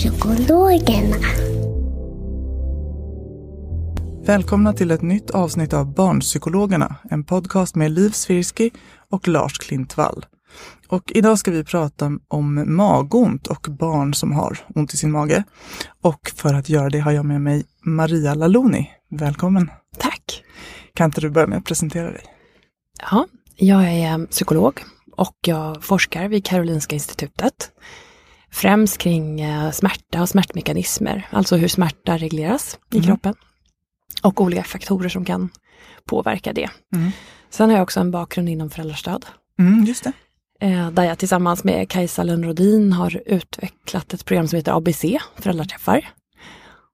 Barnpsykologerna. Välkomna till ett nytt avsnitt av Barnpsykologerna, en podcast med Liv Svirsky och Lars Klintvall. Och idag ska vi prata om magont och barn som har ont i sin mage. Och för att göra det har jag med mig Maria Laloni. Välkommen! Tack! Kan inte du börja med att presentera dig? Ja, jag är psykolog och jag forskar vid Karolinska institutet. Främst kring eh, smärta och smärtmekanismer, alltså hur smärta regleras i Mm. kroppen. Och olika faktorer som kan påverka det. Mm. Sen har jag också en bakgrund inom föräldrastöd. Mm, just det. eh, Där jag tillsammans med Kajsa Lönnrodin har utvecklat ett program som heter ABC, föräldraträffar.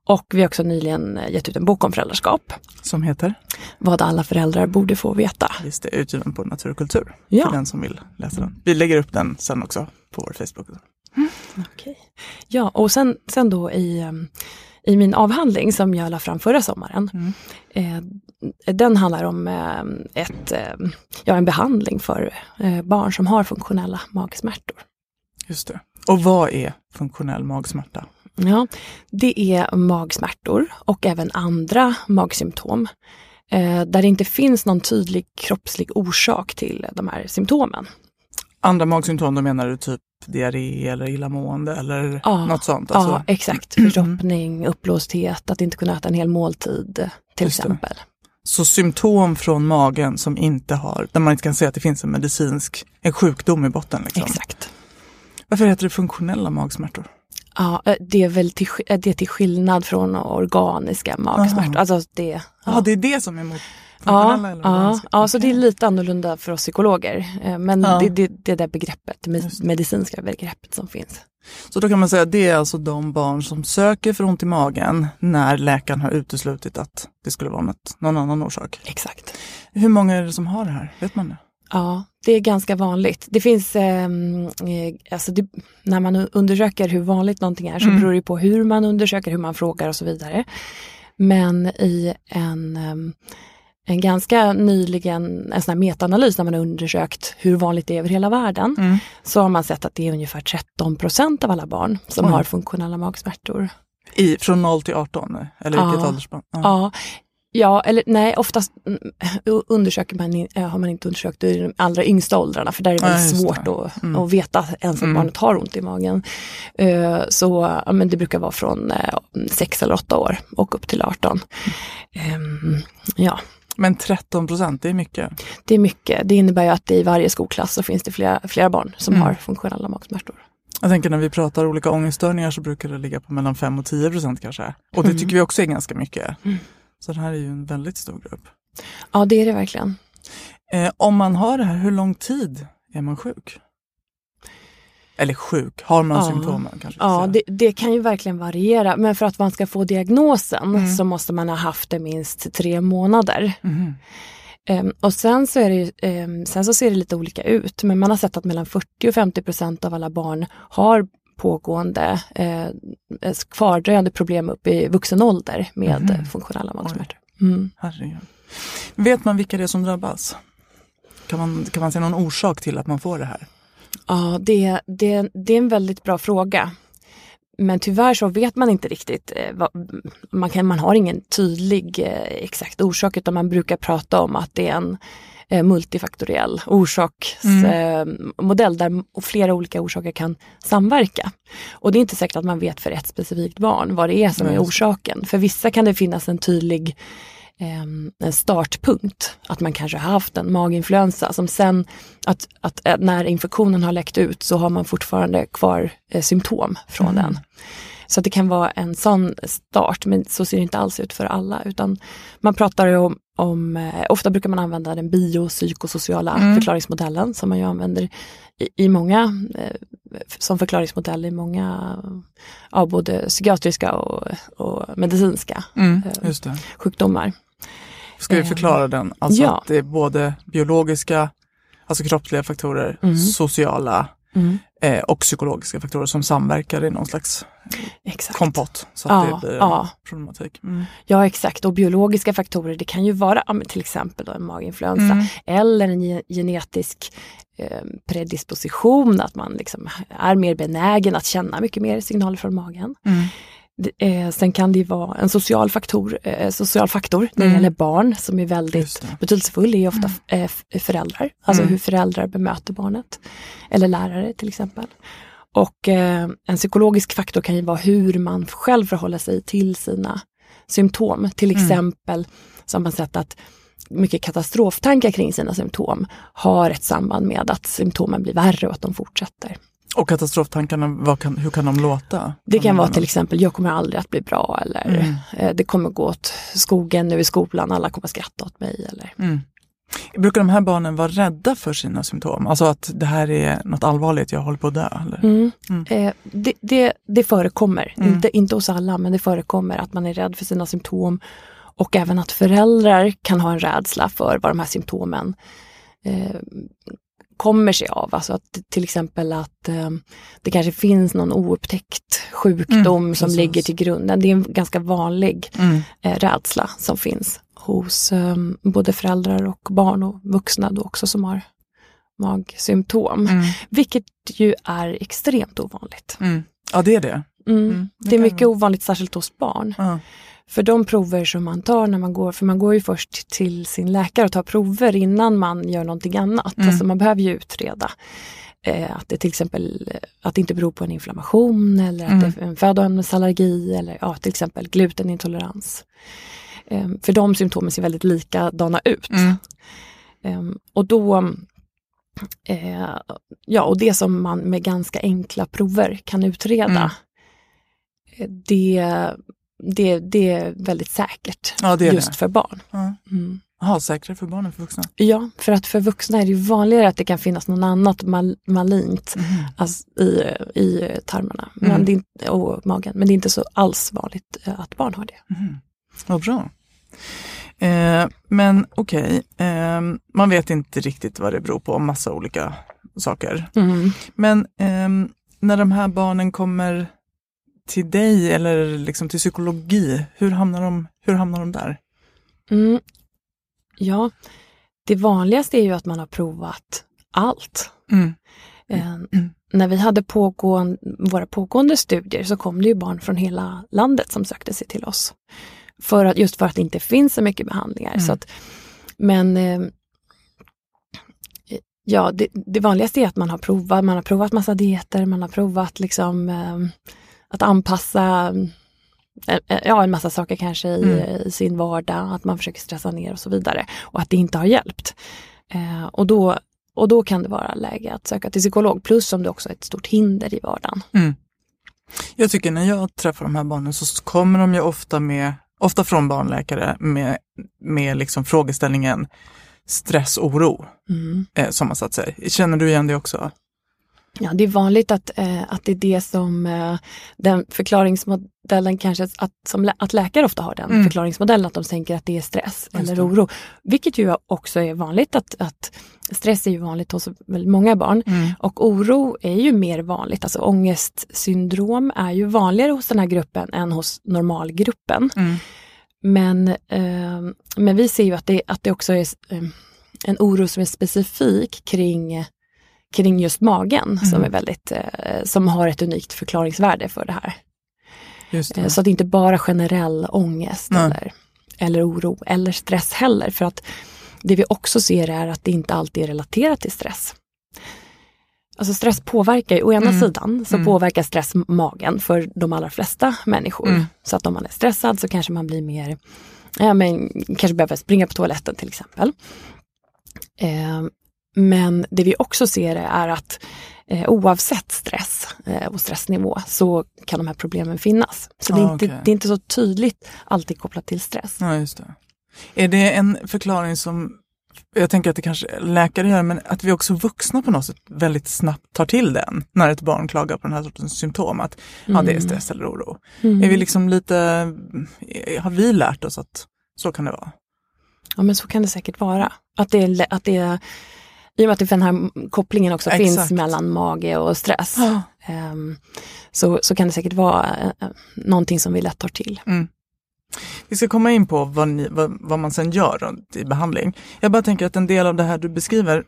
Och vi har också nyligen eh, gett ut en bok om föräldraskap. Som heter? Vad alla föräldrar borde få veta. Just det, utgiven på Natur och kultur. Ja. För den som vill läsa den. Vi lägger upp den sen också på vår Facebook. Okej. Ja, och sen, sen då i, em, i min avhandling som jag la fram förra sommaren. Mm. Eh, den handlar om eh, ett, eh, ja, en behandling för eh, barn som har funktionella magsmärtor. Just det. Och vad är funktionell magsmärta? Ja, det är magsmärtor och även andra magsymptom. Eh, där det inte finns någon tydlig kroppslig orsak till de här symptomen. Andra magsymptom, då menar du typ diarré eller illamående eller Ja, något sånt? Ja, Alltså, exakt. Förstoppning, uppblåsthet, att inte kunna äta en hel måltid till Just det. exempel. Så symptom från magen som inte har, där man inte kan säga att det finns en medicinsk, en sjukdom i botten. Liksom. Exakt. Varför heter det funktionella magsmärtor? Ja, eh, det är väl till, eh, det är till skillnad från organiska magsmärtor. Aha. Alltså det, Ja, det är det som är mot ja, ja, ja, så det är lite annorlunda för oss psykologer. eh, Men Ja. det, det, det är det begreppet, medicinska begreppet som finns. Så då kan man säga att det är alltså de barn som söker för ont i magen när läkaren har uteslutit att det skulle vara något, någon annan orsak. Exakt. Hur många är det som har det här? Vet man det? Ja, det är ganska vanligt. Det finns, ehm, eh, alltså det, när man undersöker hur vanligt någonting är så Mm. beror det på hur man undersöker, hur man frågar och så vidare. Men i en, ehm, en ganska nyligen, en sån här metaanalys när man har undersökt hur vanligt det är över hela världen, Mm. så har man sett att det är ungefär 13 procent av alla barn som Oj. har funktionella magsmärtor. I, från 0 till 18? Eller vilket Ja. åldersspann? Ja. Ja, ja eller nej, oftast mm, undersöker man, eh, har man inte undersökt i de allra yngsta åldrarna för där är det Ja, väldigt just svårt det. att, Mm. att veta ens att Mm. barnet har ont i magen. Eh, Så ja, men det brukar vara från 6 eller 8 år och upp till 18. Ehm, Ja, Men 13 procent, det är mycket. det är mycket. Det innebär ju att i varje skolklass så finns det flera, flera barn som Mm. har funktionella magsmärtor. Jag tänker när vi pratar olika ångeststörningar så brukar det ligga på mellan 5 och 10 procent kanske. Och det Mm. tycker vi också är ganska mycket. Mm. Så det här är ju en väldigt stor grupp. Ja, det är det verkligen. Eh, om man har det här, hur lång tid är man sjuk? Eller sjuk, har man Ja. symptomen kanske? Ja, det, det kan ju verkligen variera. Men för att man ska få diagnosen Mm. så måste man ha haft det minst tre månader. Mhm. Ehm, och sen så, är det, ehm, sen så ser det lite olika ut. Men man har sett att mellan 40 och 50 procent av alla barn har pågående eh, kvardröjande problem upp i vuxen ålder med eh, funktionella magsmärtor. Mm. Vet man vilka det är som drabbas? Kan man, kan man se någon orsak till att man får det här? Ja, det, det, det är en väldigt bra fråga. men tyvärr så vet man inte riktigt, eh, man, kan, man har ingen tydlig eh, exakt orsak utan man brukar prata om att det är en eh, multifaktoriell orsaksmodell Mm. där flera olika orsaker kan samverka. Och det är inte säkert att man vet för ett specifikt barn vad det är som är orsaken. För vissa kan det finnas en tydlig en startpunkt. Att man kanske har haft en maginfluensa som sen, att, att eh, när infektionen har läckt ut så har man fortfarande kvar eh, symptom från Mm. den. Så det kan vara en sån start, men så ser det inte alls ut för alla. Utan man pratar ju om, om eh, ofta brukar man använda den biopsykosociala Mm. förklaringsmodellen som man ju använder i, i många, eh, som förklaringsmodell i många, ja, både psykiatriska och, och medicinska Mm, sjukdomar. Ska vi Eh, förklara den? Alltså ja. att det är både biologiska, alltså kroppsliga faktorer, Mm. sociala Mm. eh, och psykologiska faktorer som samverkar i någon slags Exakt. kompott. Så att Ja, det blir ja. problematik. Mm. Ja exakt och biologiska faktorer det kan ju vara ja, till exempel en maginfluensa Mm. eller en ge- genetisk eh, predisposition, att man liksom är mer benägen att känna mycket mer signaler från magen. Mm. Eh, sen kan det vara en social faktor, eh, social faktor när det Mm. gäller barn som är väldigt betydelsefull, är ofta eh, f- föräldrar, alltså Mm. hur föräldrar bemöter barnet. Eller lärare till exempel. Och eh, en psykologisk faktor kan ju vara hur man själv förhåller sig till sina symptom. Till Mm. exempel så har man sett att mycket katastroftankar kring sina symptom har ett samband med att symptomen blir värre och att de fortsätter. Och katastroftankarna, vad kan, hur kan de låta? Det kan vara till exempel, jag kommer aldrig att bli bra eller Mm. eh, det kommer gå åt skogen nu i skolan, alla kommer skratta åt mig. Eller. Mm. Brukar de här barnen vara rädda för sina symptom? Alltså att det här är något allvarligt, jag håller på att dö? Eller? Mm. Mm. Eh, det, det, det förekommer, Mm. inte, inte hos alla, men det förekommer att man är rädd för sina symptom och även att föräldrar kan ha en rädsla för vad de här symptomen eh, kommer sig av. Alltså att till exempel att eh, det kanske finns någon oupptäckt sjukdom Mm, som ligger till grunden. Det är en ganska vanlig Mm. eh, rädsla som finns hos eh, både föräldrar och barn och vuxna då också som har magsymptom. Mm. Vilket ju är extremt ovanligt. Mm. Ja, det är det. Mm. Mm, det det är mycket vara. ovanligt, särskilt hos barn. För de prover som man tar när man går, för man går ju först till sin läkare och tar prover innan man gör någonting annat. Mm. Alltså man behöver ju utreda eh, att det till exempel eh, att det inte beror på en inflammation eller att Mm. det är en födoämnesallergi eller ja, till exempel glutenintolerans. Eh, för de symptomen ser väldigt likadana ut. Mm. Ehm, och då, eh, ja och det som man med ganska enkla prover kan utreda, Mm. eh, det, det, det är väldigt säkert Ja, det är just det. för barn. Ja. Mm. Jaha, säkrare för barn än för vuxna? Ja, för att för vuxna är det vanligare att det kan finnas något annat mal malignt alltså, i, i tarmarna men Mm. det och magen. Men det är inte så alls vanligt eh, att barn har det. Mm. Vad bra. Eh, men okej, eh, man vet inte riktigt vad det beror på, massa olika saker. Mm. Men ehm, när de här barnen kommer till dig eller liksom till psykologi, hur hamnar de, hur hamnar de där? Mm. Ja, det vanligaste är ju att man har provat allt. Mm. Eh, När vi hade pågående, våra pågående studier så kom det ju barn från hela landet som sökte sig till oss. För att, just för att det inte finns så mycket behandlingar. Mm. Så att, men eh, ja, det, det vanligaste är att man har provat, man har provat massa dieter, man har provat liksom eh, att anpassa eh, eh, ja, en massa saker kanske i, Mm. i sin vardag, att man försöker stressa ner och så vidare. Och att det inte har hjälpt. Eh, och, då, och då kan det vara läge att söka till psykolog, plus om det också är ett stort hinder i vardagen. Mm. Jag tycker när jag träffar de här barnen så kommer de ju ofta med, ofta från barnläkare med, med liksom frågeställningen stress, oro Mm. eh, som har satt sig. Känner du igen det också? Ja, det är vanligt att, eh, att det är det som eh, den förklaringsmodellen kanske, att, som, att läkare ofta har den Mm. förklaringsmodellen, att de tänker att det är stress Just eller det. oro. Vilket ju också är vanligt, att, att stress är ju vanligt hos väldigt många barn. Mm. Och oro är ju mer vanligt, alltså ångestsyndrom är ju vanligare hos den här gruppen än hos normalgruppen. Mm. Men, eh, men vi ser ju att det, att det också är eh, en oro som är specifik kring, kring just magen som, är väldigt, eh, som har ett unikt förklaringsvärde för det här Just det. Eh, Så att det inte bara generell ångest eller, eller oro eller stress heller. För att det vi också ser är att det inte alltid är relaterat till stress. Alltså stress påverkar å ena Mm. sidan så Mm. påverkar stress magen för de allra flesta människor. Mm. Så att om man är stressad så kanske man blir mer, ja men kanske behöver springa på toaletten till exempel. Eh, men det vi också ser är att eh, oavsett stress eh, och stressnivå så kan de här problemen finnas. Så det, är Ah, inte, okej. det är inte så tydligt alltid kopplat till stress. Ja, just det. Är det en förklaring som, jag tänker att det kanske läkare gör, men att vi också vuxna på något sätt väldigt snabbt tar till den när ett barn klagar på den här sortens symptom, att ja, det är stress eller oro. Mm. Är vi liksom lite, eh, har vi lärt oss att så kan det vara? Ja men så kan det säkert vara. Att det är, att det är i och med att den här kopplingen också Exakt. finns mellan mage och stress. ehm, så, så kan det säkert vara eh, någonting som vi lätt tar till. Vi ska komma in på vad, ni, vad, vad man sen gör i behandling. Jag bara tänker att en del av det här du beskriver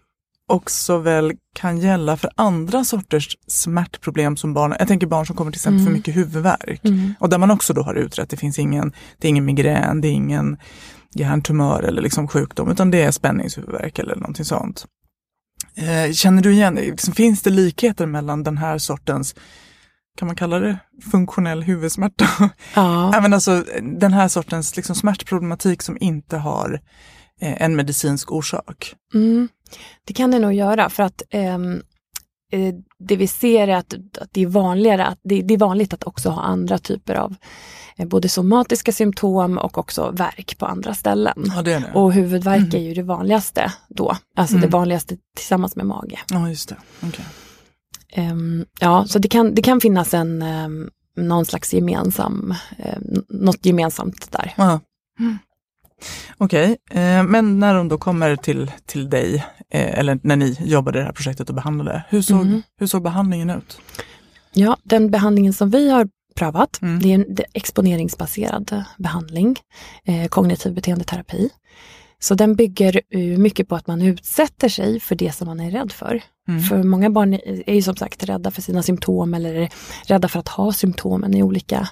också väl kan gälla för andra sorters smärtproblem som barn. Jag tänker barn som kommer till exempel för mycket huvudvärk. Och där man också då har utrett, det finns ingen, det är ingen migrän, det är ingen hjärntumör eller liksom sjukdom, utan det är spänningshuvudvärk eller någonting sånt. Eh, känner du igen, liksom, finns det likheter mellan den här sortens, kan man kalla det funktionell huvudsmärta? Ja, men alltså, den här sortens liksom, smärtproblematik som inte har eh, en medicinsk orsak. mm, det kan det nog göra för att eh, det vi ser är att, att det är vanligare att det, det är vanligt att också ha andra typer av eh, både somatiska symptom och också värk på andra ställen. Ja, det är det. Och huvudvärk är ju det vanligaste då, alltså Mm. det vanligaste tillsammans med mage. Ja, just det. Okej. Ehm, ja, så det kan, det kan finnas en, um, någon slags gemensam, um, något gemensamt där. Ja. Okej, eh, men när de då kommer till, till dig, eh, eller när ni jobbade i det här projektet och behandlade, hur såg, Mhm. hur såg behandlingen ut? Ja, den behandlingen som vi har prövat, Mm. det är en exponeringsbaserad behandling, eh, kognitiv beteendeterapi. Så den bygger mycket på att man utsätter sig för det som man är rädd för. Mm. För många barn är ju som sagt rädda för sina symptom eller rädda för att ha symptomen i olika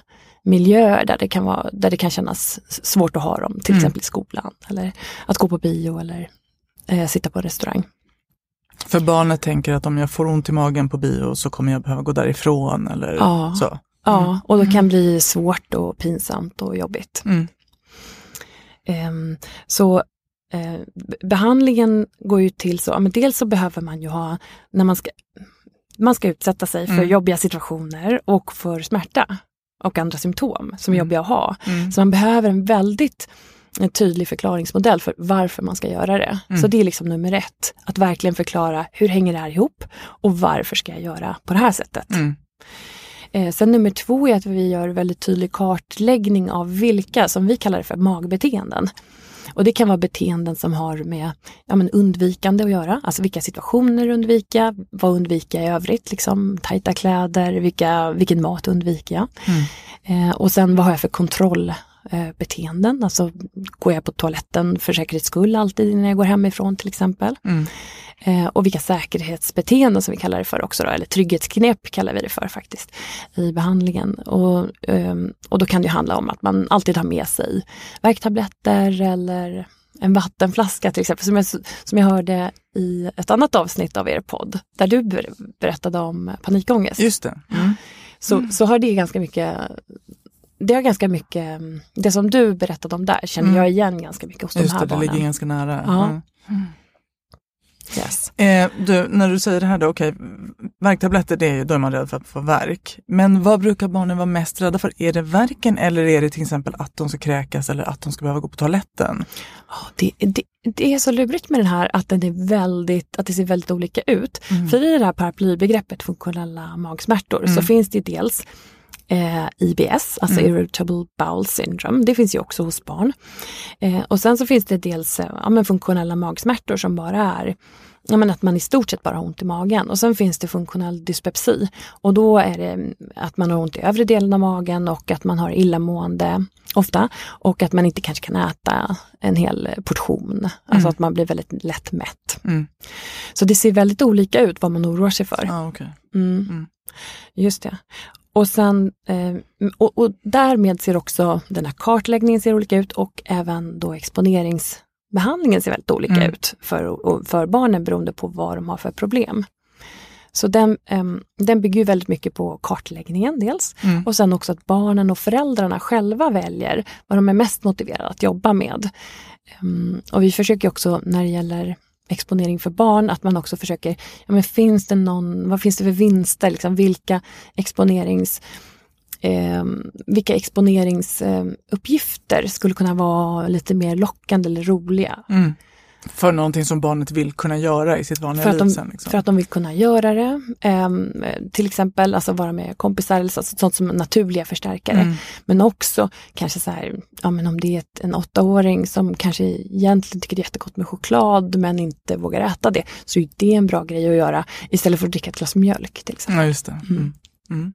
miljöer där det kan, vara, där det kan kännas svårt att ha dem, till Mm. exempel i skolan eller att gå på bio eller eh, sitta på restaurang. För barnet tänker att om jag får ont i magen på bio så kommer jag behöva gå därifrån eller Ja. så. Ja, och det kan bli svårt och pinsamt och jobbigt. Mm. Ehm, så eh, be- behandlingen går ju till så, ja, men dels så behöver man ju ha, när man ska, man ska utsätta sig för Mm. jobbiga situationer och för smärta och andra symptom som är Mm. jobbiga att ha. Mm. Så man behöver en väldigt en tydlig förklaringsmodell för varför man ska göra det. Mm. Så det är liksom nummer ett, att verkligen förklara hur hänger det här ihop och varför ska jag göra på det här sättet. Mm. Eh, sen nummer två är att vi gör väldigt tydlig kartläggning av vilka, som vi kallar det för magbeteenden. Och det kan vara beteenden som har med ja, men undvikande att göra, alltså vilka situationer undvika, vad undvika i övrigt, liksom tajta kläder, vilka, vilken mat undviker jag. Eh, och sen vad har jag för kontrollbeteenden, alltså går jag på toaletten för säkerhets skull alltid innan jag går hemifrån till exempel. Mm. Eh, och vilka säkerhetsbeteenden som vi kallar det för också, då, eller trygghetsknep kallar vi det för faktiskt i behandlingen. Och, ehm, och då kan det handla om att man alltid har med sig värktabletter eller en vattenflaska till exempel, som jag, som jag hörde i ett annat avsnitt av er podd, där du ber, berättade om panikångest. Just det. Mm. Så, så har det ganska mycket det har ganska mycket, det som du berättade om där känner Mm. jag igen ganska mycket hos de Just här det, det barnen. ligger ganska nära. Ja. Mm. Yes. Eh, du, när du säger det här då, okej, värktabletter, det är ju, då är man rädd för att få värk. Men vad brukar barnen vara mest rädda för? Är det värken eller är det till exempel att de ska kräkas eller att de ska behöva gå på toaletten? Ja, Det, det, det är så lurigt med den här att, den är väldigt, att det ser väldigt olika ut. För i det här paraplybegreppet funktionella magsmärtor så finns det dels eh, IBS, alltså Irritable Bowel Syndrome. Det finns ju också hos barn. Eh, och sen så finns det dels eh, ja, men funktionella magsmärtor som bara är ja, men att man i stort sett bara har ont i magen. Och sen finns det funktionell dyspepsi. Och då är det mm, att man har ont i övre delen av magen och att man har illamående ofta. Och att man inte kanske kan äta en hel portion. Alltså att man blir väldigt lätt mätt. Mm. Så det ser väldigt olika ut vad man oroar sig för. Ja, okej. Mm. Mm. Just det. Och, sen, eh, och, och därmed ser också den här kartläggningen ser olika ut och även då exponeringsbehandlingen ser väldigt olika Mm. ut för, för barnen beroende på vad de har för problem. Så den, em, den bygger väldigt mycket på kartläggningen dels Mm. och sen också att barnen och föräldrarna själva väljer vad de är mest motiverade att jobba med. Em, och vi försöker också när det gäller exponering för barn att man också försöker, ja men finns det någon, vad finns det för vinster, liksom, vilka exponerings Eh, vilka exponeringsuppgifter skulle kunna vara lite mer lockande eller roliga. Mm. För någonting som barnet vill kunna göra i sitt vanliga För att, liv de, sen. Liksom. för att de vill kunna göra det. Ehm, till exempel alltså vara med kompisar, eller så, sånt som naturliga förstärkare. Mm. Men också kanske så här, ja men om det är ett, en åttaåring som kanske egentligen tycker det är jättegott med choklad men inte vågar äta det, så är det en bra grej att göra istället för att dricka ett glas mjölk till exempel. Ja, just det. Mm. Mm.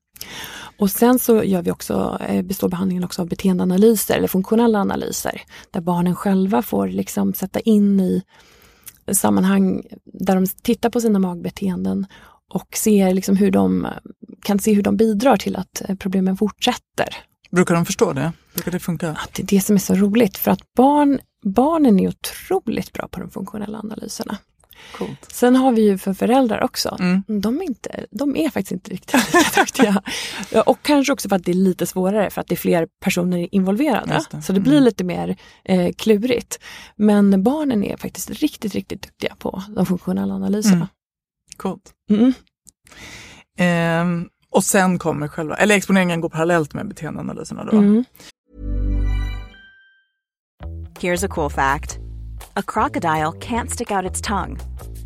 Och sen så gör vi också, eh, består behandlingen också av beteendeanalyser eller funktionella analyser. Där barnen själva får liksom sätta in i sammanhang där de tittar på sina magbeteenden och ser liksom hur de kan se hur de bidrar till att eh, problemen fortsätter. Brukar de förstå det? Brukar det funka? Att det är det som är så roligt för att barn, barnen är otroligt bra på de funktionella analyserna. Coolt. Sen har vi ju för föräldrar också. Mm. De, är inte, de är faktiskt inte riktigt lika duktiga. Ja, Och kanske också för att det är lite svårare för att det är fler personer involverade. Det. Så det blir Mm. lite mer eh, klurigt. Men barnen är faktiskt riktigt, riktigt duktiga på de funktionella analyserna. Mm. Coolt. Mm. Ehm, och sen kommer själva, eller exponeringen går parallellt med beteendeanalyserna då? Mm. Here's a cool fact a crocodile can't stick out its tongue.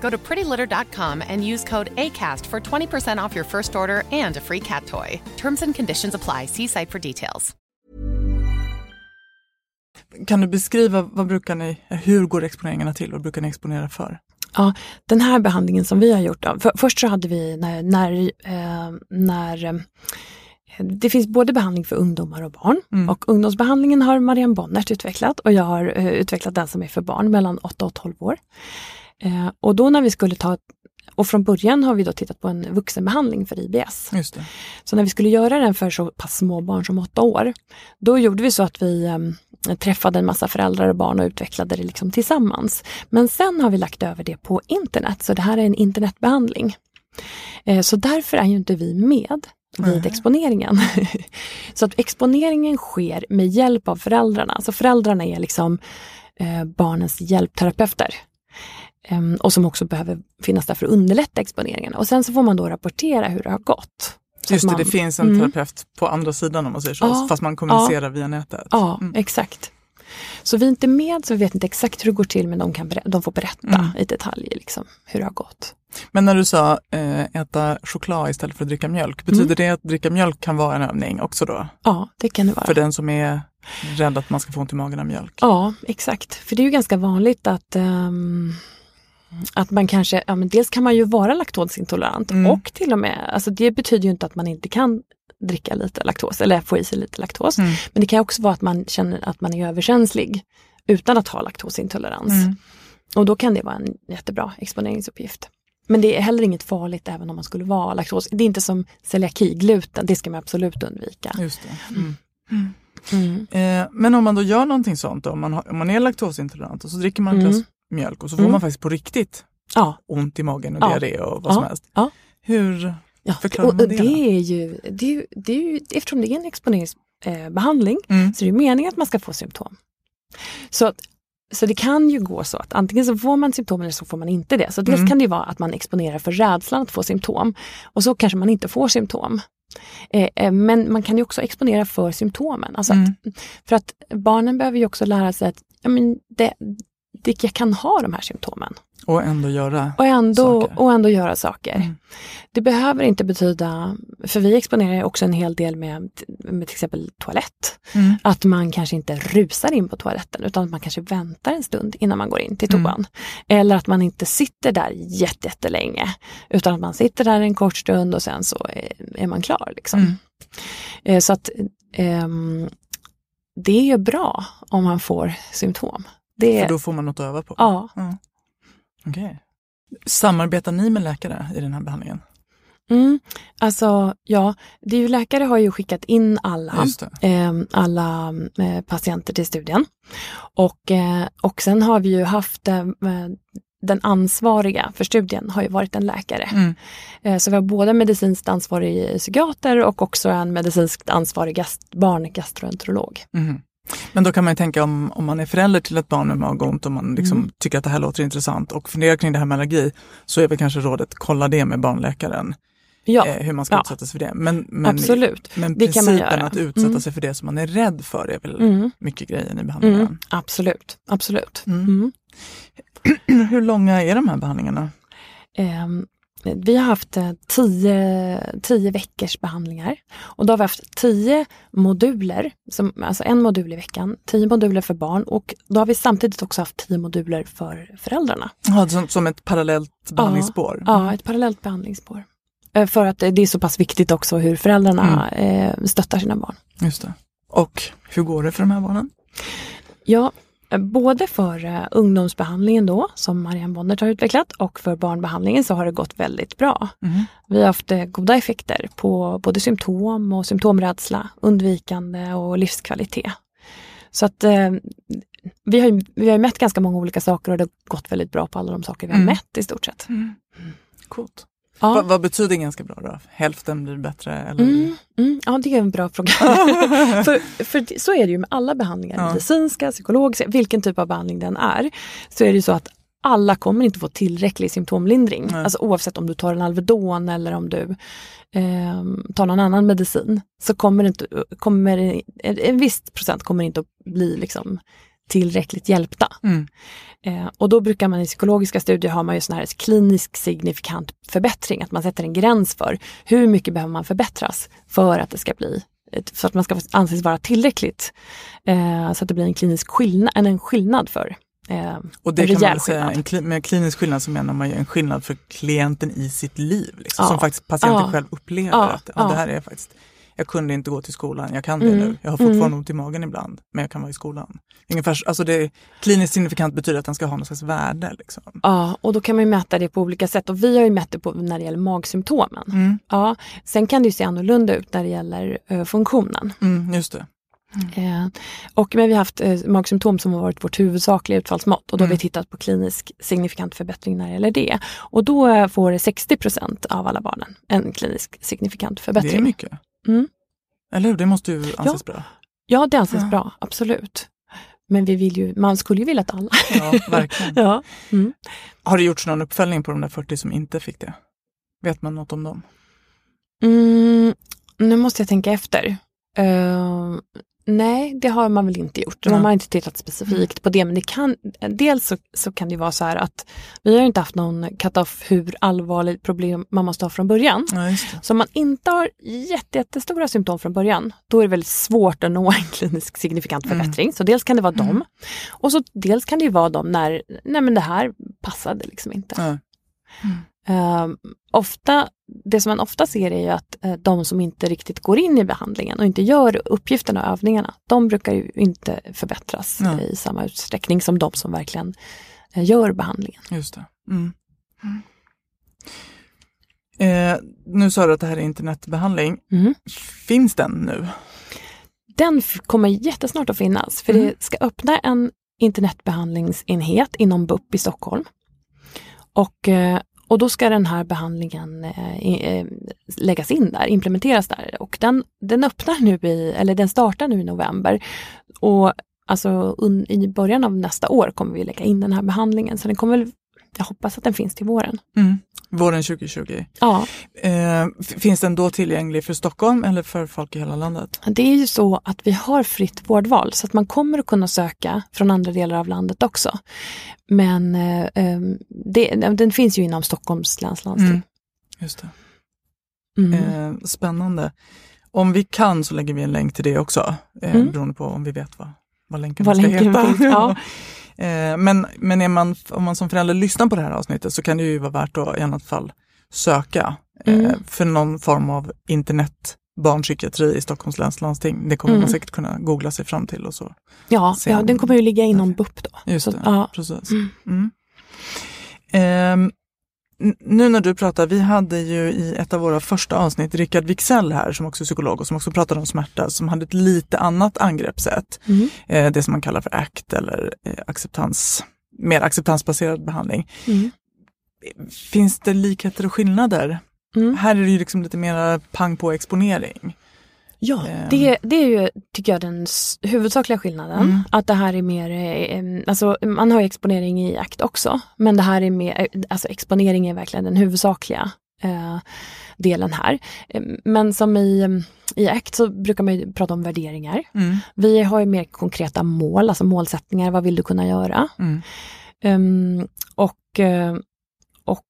Go to prettylitter.com and use code ACAST for 20% off your first order and a free cat toy. Terms and conditions apply. See site for details. Kan du beskriva, vad brukar ni, hur går exponeringarna till? Vad brukar ni exponera för? Ja, den här behandlingen som vi har gjort, då, för, först så hade vi när, när, eh, när eh, det finns både behandling för ungdomar och barn Mm. och ungdomsbehandlingen har Marianne Bonnert utvecklat och jag har eh, utvecklat den som är för barn mellan 8 och 12 år. Eh, och då när vi skulle ta, och från början har vi då tittat på en vuxenbehandling för IBS. Så när vi skulle göra den för så pass små barn som 8 år, då gjorde vi så att vi eh, träffade en massa föräldrar och barn och utvecklade det liksom tillsammans. Men sen har vi lagt över det på internet, så det här är en internetbehandling. Eh, så därför är ju inte vi med vid Nej. exponeringen. så att exponeringen sker med hjälp av föräldrarna. Så föräldrarna är liksom eh, barnens hjälpterapeuter. Em, och som också behöver finnas där för att underlätta exponeringen. Och sen så får man då rapportera hur det har gått. Just det, man- det finns en Mm. terapeut på andra sidan om man säger så, Ja. fast man kommunicerar via nätet. Ja, Mm. exakt. Så vi är inte med, så vi vet inte exakt hur det går till, men de, kan de får berätta Mm. i detalj liksom, hur det har gått. Men när du sa eh, äta choklad istället för att dricka mjölk, betyder Mm. det att dricka mjölk kan vara en övning också då? Ja, det kan det vara. För den som är rädd att man ska få ont i magen av mjölk? Ja, exakt. För det är ju ganska vanligt att ehm, att man kanske, ja men dels kan man ju vara laktosintolerant Mm. och till och med, alltså det betyder ju inte att man inte kan dricka lite laktos eller få i sig lite laktos. Mm. Men det kan också vara att man känner att man är överkänslig utan att ha laktosintolerans. Mm. Och då kan det vara en jättebra exponeringsuppgift. Men det är heller inget farligt även om man skulle vara laktos. Det är inte som celiaki, gluten, det ska man absolut undvika. Just det. Mm. Mm. Eh, men om man då gör någonting sånt, då, om, man har, om man är laktosintolerant och så dricker man Mm. Mjölk och så får Mm. man faktiskt på riktigt Ja, ont i magen och Ja. diarré och vad som Ja. helst. ja. Hur förklarar man det, det? då? är ju, det, är det är ju, eftersom det är en exponeringsbehandling eh, Mm. så är det meningen att man ska få symptom. Så, så det kan ju gå så att antingen så får man symptom eller så får man inte det. Så dels Mm. kan det vara att man exponerar för rädslan att få symptom och så kanske man inte får symptom. Eh, eh, men man kan ju också exponera för symptomen. Alltså Mm. att, för att barnen behöver ju också lära sig att ja, men det, jag kan ha de här symptomen Och ändå göra. och ändå, Saker. och ändå göra saker. Mm. Det behöver inte betyda, för vi exponerar också en hel del med, med till exempel toalett. Mm. Att man kanske inte rusar in på toaletten utan att man kanske väntar en stund innan man går in till toan. Mm. Eller att man inte sitter där jätte- jättelänge utan att man sitter där en kort stund och sen så är, man klar. Liksom. Mm. Eh, Så att ehm, det är ju bra om man får symptom. Det, För då får man något att öva på. ja, Ja. Okej. Samarbetar ni med läkare i den här behandlingen? Mm, alltså ja, det ju läkare har ju skickat in alla, eh, alla eh, patienter till studien. Och, eh, och sen har vi ju haft eh, den ansvariga för studien har ju varit en läkare. Mm. Eh, så vi har både medicinskt ansvarig psykiater och också en medicinskt ansvarig gast, barngastroenterolog. Mhm. Men då kan man ju tänka om, om man är förälder till ett barn med magont och man liksom Mm. tycker att det här låter intressant och funderar kring det här med allergi så är väl kanske rådet kolla det med barnläkaren, Ja, eh, hur man ska ja. utsätta sig för det. Men, men, absolut. men det kan man principen göra. att utsätta Mm. sig för det som man är rädd för är väl Mm. mycket grejen i behandlingen. Mm, absolut, absolut. Mm. Mm. Hur långa är de här behandlingarna? Ehm, vi har haft eh, tio, tio veckors behandlingar och då har vi haft tio moduler, som, alltså en modul i veckan, tio moduler för barn och då har vi samtidigt också haft tio moduler för föräldrarna. Ja, som, som ett parallellt behandlingsspår? Ja, ett parallellt behandlingsspår. Eh, För att det är så pass viktigt också hur föräldrarna Mm. eh, stöttar sina barn. Just det. Och hur går det för de här barnen? Ja, både för eh, ungdomsbehandlingen då, som Marianne Bonnert har utvecklat, och för barnbehandlingen så har det gått väldigt bra. Mhm. Vi har haft eh, goda effekter på både symptom och symptomrädsla, undvikande och livskvalitet. Så att eh, vi har, vi har mätt ganska många olika saker och det har gått väldigt bra på alla de saker vi har Mm. mätt i stort sett. Coolt. Ja. Vad, vad betyder ganska bra då? Hälften blir bättre? Eller? Mm, mm, ja, det är en bra fråga. för, för så är det ju med alla behandlingar, Ja. medicinska, psykologiska, vilken typ av behandling den är. Så är det ju så att alla kommer inte få tillräcklig symptomlindring. Nej. Alltså oavsett om du tar en Alvedon eller om du eh, tar någon annan medicin. Så kommer, inte, kommer en viss procent kommer inte att bli liksom tillräckligt hjälpta. Mm. Eh, och då brukar man i psykologiska studier ha man ju sån här klinisk signifikant förbättring, att man sätter en gräns för hur mycket behöver man förbättras för att det ska bli så att man ska anses vara tillräckligt. Eh, så att det blir en klinisk skillnad, en, skillnad för eh, Och det en kan man säga, skillnad. en med klinisk skillnad så menar man ju en skillnad för klienten i sitt liv. Liksom, Ja. Som faktiskt patienten Ja. själv upplever Ja. att Ja. det här är faktiskt, jag kunde inte gå till skolan, jag kan det Mm. nu. Jag har fortfarande Mm. ont i magen ibland, men jag kan vara i skolan. Ungefär, alltså det, kliniskt signifikant betyder att den ska ha något slags värde. Liksom. Ja, och då kan man ju mäta det på olika sätt och vi har ju mätt det på när det gäller magsymptomen. Mm. Ja, sen kan det ju se annorlunda ut när det gäller eh, funktionen. Mm, just det. Eh, och men vi har haft eh, magsymptom som har varit vårt huvudsakliga utfallsmått och då har vi Mm. tittat på klinisk signifikant förbättring när det gäller det. Och då eh, får 60% av alla barnen en klinisk signifikant förbättring. Det är mycket. Mm. Eller hur? Det måste ju anses bra. Ja, det anses Ja. bra, absolut. Men vi vill ju, man skulle ju vilja att alla. Ja, verkligen. ja. Mm. Har det gjorts någon uppföljning på de där 40 som inte fick det? Vet man något om dem? Mm, nu måste jag tänka efter. Eh, nej, det har man väl inte gjort. Nej. Man har inte tittat specifikt på det. Men det kan, dels så, så kan det vara så här att vi har inte haft någon cut-off hur allvarligt problem man måste ha från början. Ja. Så om man inte har jätte, jättestora symptom från början, då är det väldigt svårt att nå en klinisk signifikant Mm. förbättring. Så dels kan det vara dem. Och så dels kan det ju vara dem när, nej men det här passade liksom inte. Ja. Ehm, ofta, det som man ofta ser är ju att eh, de som inte riktigt går in i behandlingen och inte gör uppgifterna och övningarna, de brukar ju inte förbättras Ja. i samma utsträckning som de som verkligen eh, gör behandlingen. Just det. Mm. Eh, nu sa du att det här är internetbehandling. Mm. Finns den nu? Den kommer jättesnart att finnas, för Mm. det ska öppna en internetbehandlingsenhet inom BUP i Stockholm. Och, eh, och då ska den här behandlingen eh, eh, läggas in där, implementeras där. Och den, den öppnar nu i, eller den startar nu i november. Och alltså un, i början av nästa år kommer vi lägga in den här behandlingen. Så den kommer jag hoppas att den finns till våren. Mm. Våren 2020. Ja, Eh, finns den då tillgänglig för Stockholm eller för folk i hela landet? Det är ju så att vi har fritt vårdval så att man kommer att kunna söka från andra delar av landet också. Men eh, eh, det, den finns ju inom Stockholms läns landsting. Mm. Just det. Mm. Eh, spännande. Om vi kan så lägger vi en länk till det också, eh, Mm. beroende på om vi vet vad, vad länken Vad ska länken heta. finns, ja. eh, men men är man, om man som förälder lyssnar på det här avsnittet så kan det ju vara värt att i annat fall söka eh, Mm. för någon form av internet barnpsykiatri i Stockholms läns landsting. Det kommer Mm. man säkert kunna googla sig fram till och så. Ja, Sen- ja, den kommer ju ligga inom BUP då. Just Så, det, ja. precis. Mm. Mm. Nu när du pratar, vi hade ju i ett av våra första avsnitt Rickard Wixell här som också är psykolog och som också pratade om smärta som hade ett lite annat angreppssätt. Mm. Eh, det som man kallar för ACT eller eh, acceptans, mer acceptansbaserad behandling. Mm. Finns det likheter och skillnader? Mm. Här är det ju liksom lite mer pang på exponering. Ja, Ehm. det, det är ju, tycker jag, den huvudsakliga skillnaden. Mm. Att det här är mer, eh, em, alltså man har ju exponering i akt också, men det här är mer, eh, alltså exponering är verkligen den huvudsakliga eh, delen här. Em, Men som i, i akt så brukar man ju prata om värderingar. Mm. Vi har ju mer konkreta mål, alltså målsättningar, vad vill du kunna göra? Mm. Ehm, och, eh,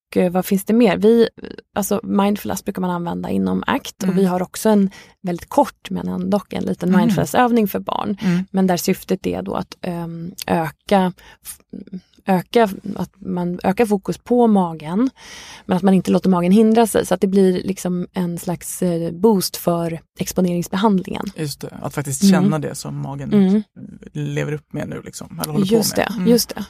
och eh, vad finns det mer? Vi, alltså mindfulness brukar man använda inom ACT Mm. och vi har också en väldigt kort men ändå en liten Mm. mindfulnessövning för barn. Mm. Men där syftet är då att ehm, öka, öka, att man ökar fokus på magen men att man inte låter magen hindra sig så att det blir liksom en slags eh, boost för exponeringsbehandlingen. Just det, att faktiskt Mm. känna det som magen Mm. lever upp med nu. Liksom, eller håller Just på med. det, Mm. just det.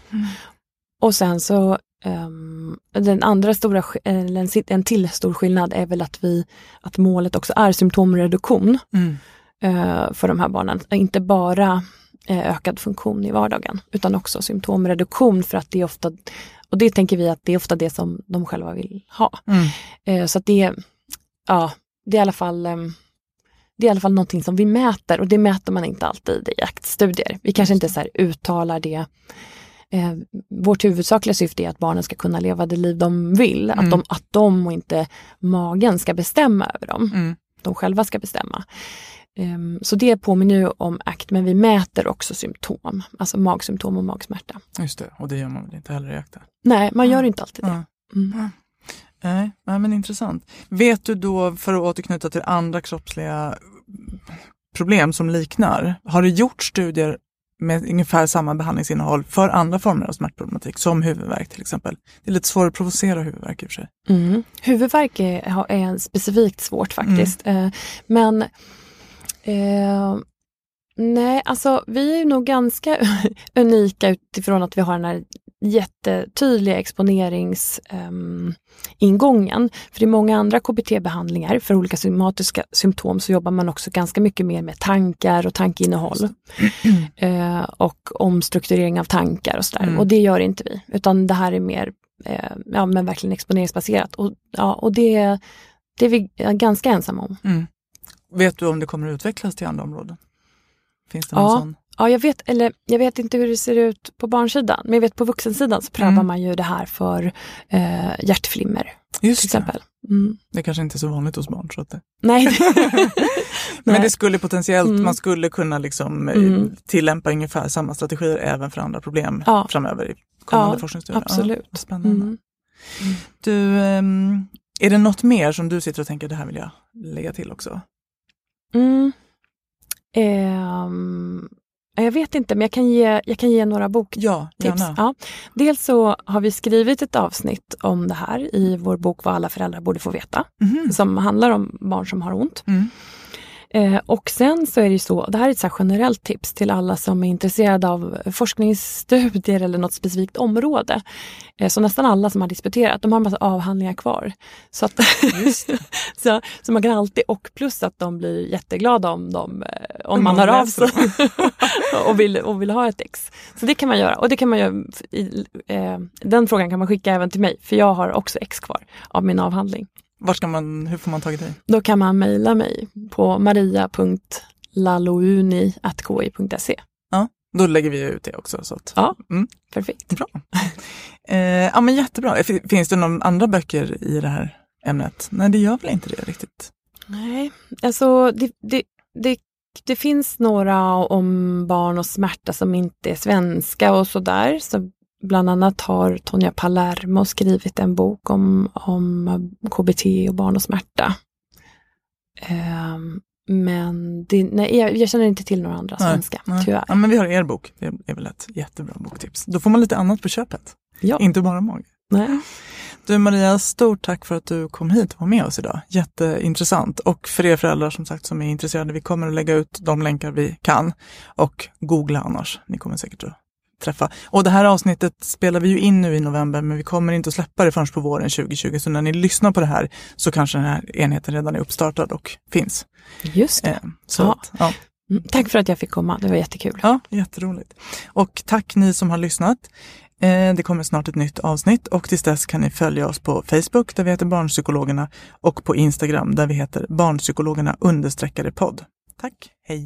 Och sen så ehm, den andra stora, eller en, en till stor skillnad är väl att vi, att målet också är symptomreduktion Mm. eh, för de här barnen. Inte bara eh, ökad funktion i vardagen utan också symptomreduktion för att det är ofta, och det tänker vi att det är ofta det som de själva vill ha. Mm. Eh, så att det, ja, det är i alla fall ehm, det är i alla fall någonting som vi mäter och det mäter man inte alltid i jaktstudier. Vi kanske inte så uttalar det. Eh, vårt huvudsakliga syfte är att barnen ska kunna leva det liv de vill. Mm. Att, de, att de och inte magen ska bestämma över dem. Mm. De själva ska bestämma. Ehm, så det påminner ju om ACT men vi mäter också symptom. Alltså magsymptom och magsmärta. Just det, och det gör man väl inte heller i jakten? Nej, man gör inte alltid det. Ja. Mm. Nej, nej, men intressant. Vet du då, för att återknyta till andra kroppsliga problem som liknar, har det gjort studier med ungefär samma behandlingsinnehåll för andra former av smärtproblematik, som huvudvärk till exempel? Det är lite svårare att provocera huvudvärk i och för sig. Mm. Huvudvärk är, är specifikt svårt faktiskt. Eh, men eh, nej, alltså vi är nog ganska unika utifrån att vi har den här jättetydliga exponeringsingången. ingången. För i många andra KBT-behandlingar för olika somatiska symptom så jobbar man också ganska mycket mer med tankar och tankeinnehåll. eh, och omstrukturering av tankar och sådär. Mm. Och det gör inte vi, utan det här är mer eh, ja, men verkligen exponeringsbaserat. Och, ja, och det, det är vi ganska ensamma om. Mm. Vet du om det kommer att utvecklas till andra områden? Finns det någon Ja. sån? Ja, jag vet, eller jag vet inte hur det ser ut på barnsidan, men jag vet på vuxensidan så prövar Mm. man ju det här för eh, hjärtflimmer Just till det. exempel. Mm. det kanske inte är så vanligt hos barn. Så att det... Nej. Men det skulle potentiellt, Mm. man skulle kunna liksom, eh, Mm. tillämpa ungefär samma strategier även för andra problem Ja. framöver i kommande Ja, forskningsstudier. absolut. Ja, spännande. Mm. Du, ehm, är det något mer som du sitter och tänker det här vill jag lägga till också? Mm. Jag vet inte, men jag kan ge, jag kan ge några boktips. Ja, gärna. Ja. Dels så har vi skrivit ett avsnitt om det här i vår bok Vad alla föräldrar borde få veta, Mhm. som handlar om barn som har ont. Mm. Eh, och sen så är det ju så, det här är ett så generellt tips till alla som är intresserade av forskningsstudier eller något specifikt område. Eh, så nästan alla som har disputerat, de har en massa avhandlingar kvar. Så, att så, så, man kan alltid, och plus att de blir jätteglada om, de, eh, om man hör av sig och, vill, och vill ha ett ex. Så det kan man göra. Och det kan man göra, i, eh, den frågan kan man skicka även till mig, för jag har också ex kvar av min avhandling. Var ska man, hur får man tag i dig? Då kan man mejla mig på maria.lalouni.ki.se. Ja, då lägger vi ut det också. Så att, ja, mm. perfekt. Bra. Eh, ja, men jättebra. Finns det några andra böcker i det här ämnet? Nej, det gör väl inte det riktigt? Nej, alltså det, det, det, det finns några om barn och smärta som inte är svenska och sådär. Så Bland annat har Tonja Palermo skrivit en bok om, om KBT och barn och smärta. Um, men det, nej, jag, jag, känner inte till några andra nej, svenska, nej. tyvärr. Ja, men vi har er bok, det är väl ett jättebra boktips. Då får man lite annat på köpet, ja. inte bara mag. Nej. Du Maria, stort tack för att du kom hit och var med oss idag. Jätteintressant. Och för er föräldrar som sagt som är intresserade, vi kommer att lägga ut de länkar vi kan. Och googla annars, ni kommer säkert att träffa. Och det här avsnittet spelar vi ju in nu i november men vi kommer inte att släppa det förrän på våren 2020. Så när ni lyssnar på det här så kanske den här enheten redan är uppstartad och finns. Just det. Eh, så ja. Att, ja. Mm, tack för att jag fick komma, det var jättekul. Ja, jätteroligt. Och tack ni som har lyssnat. Eh, det kommer snart ett nytt avsnitt och tills dess kan ni följa oss på Facebook där vi heter Barnpsykologerna och på Instagram där vi heter Barnpsykologerna understreckade podd. Tack, hej!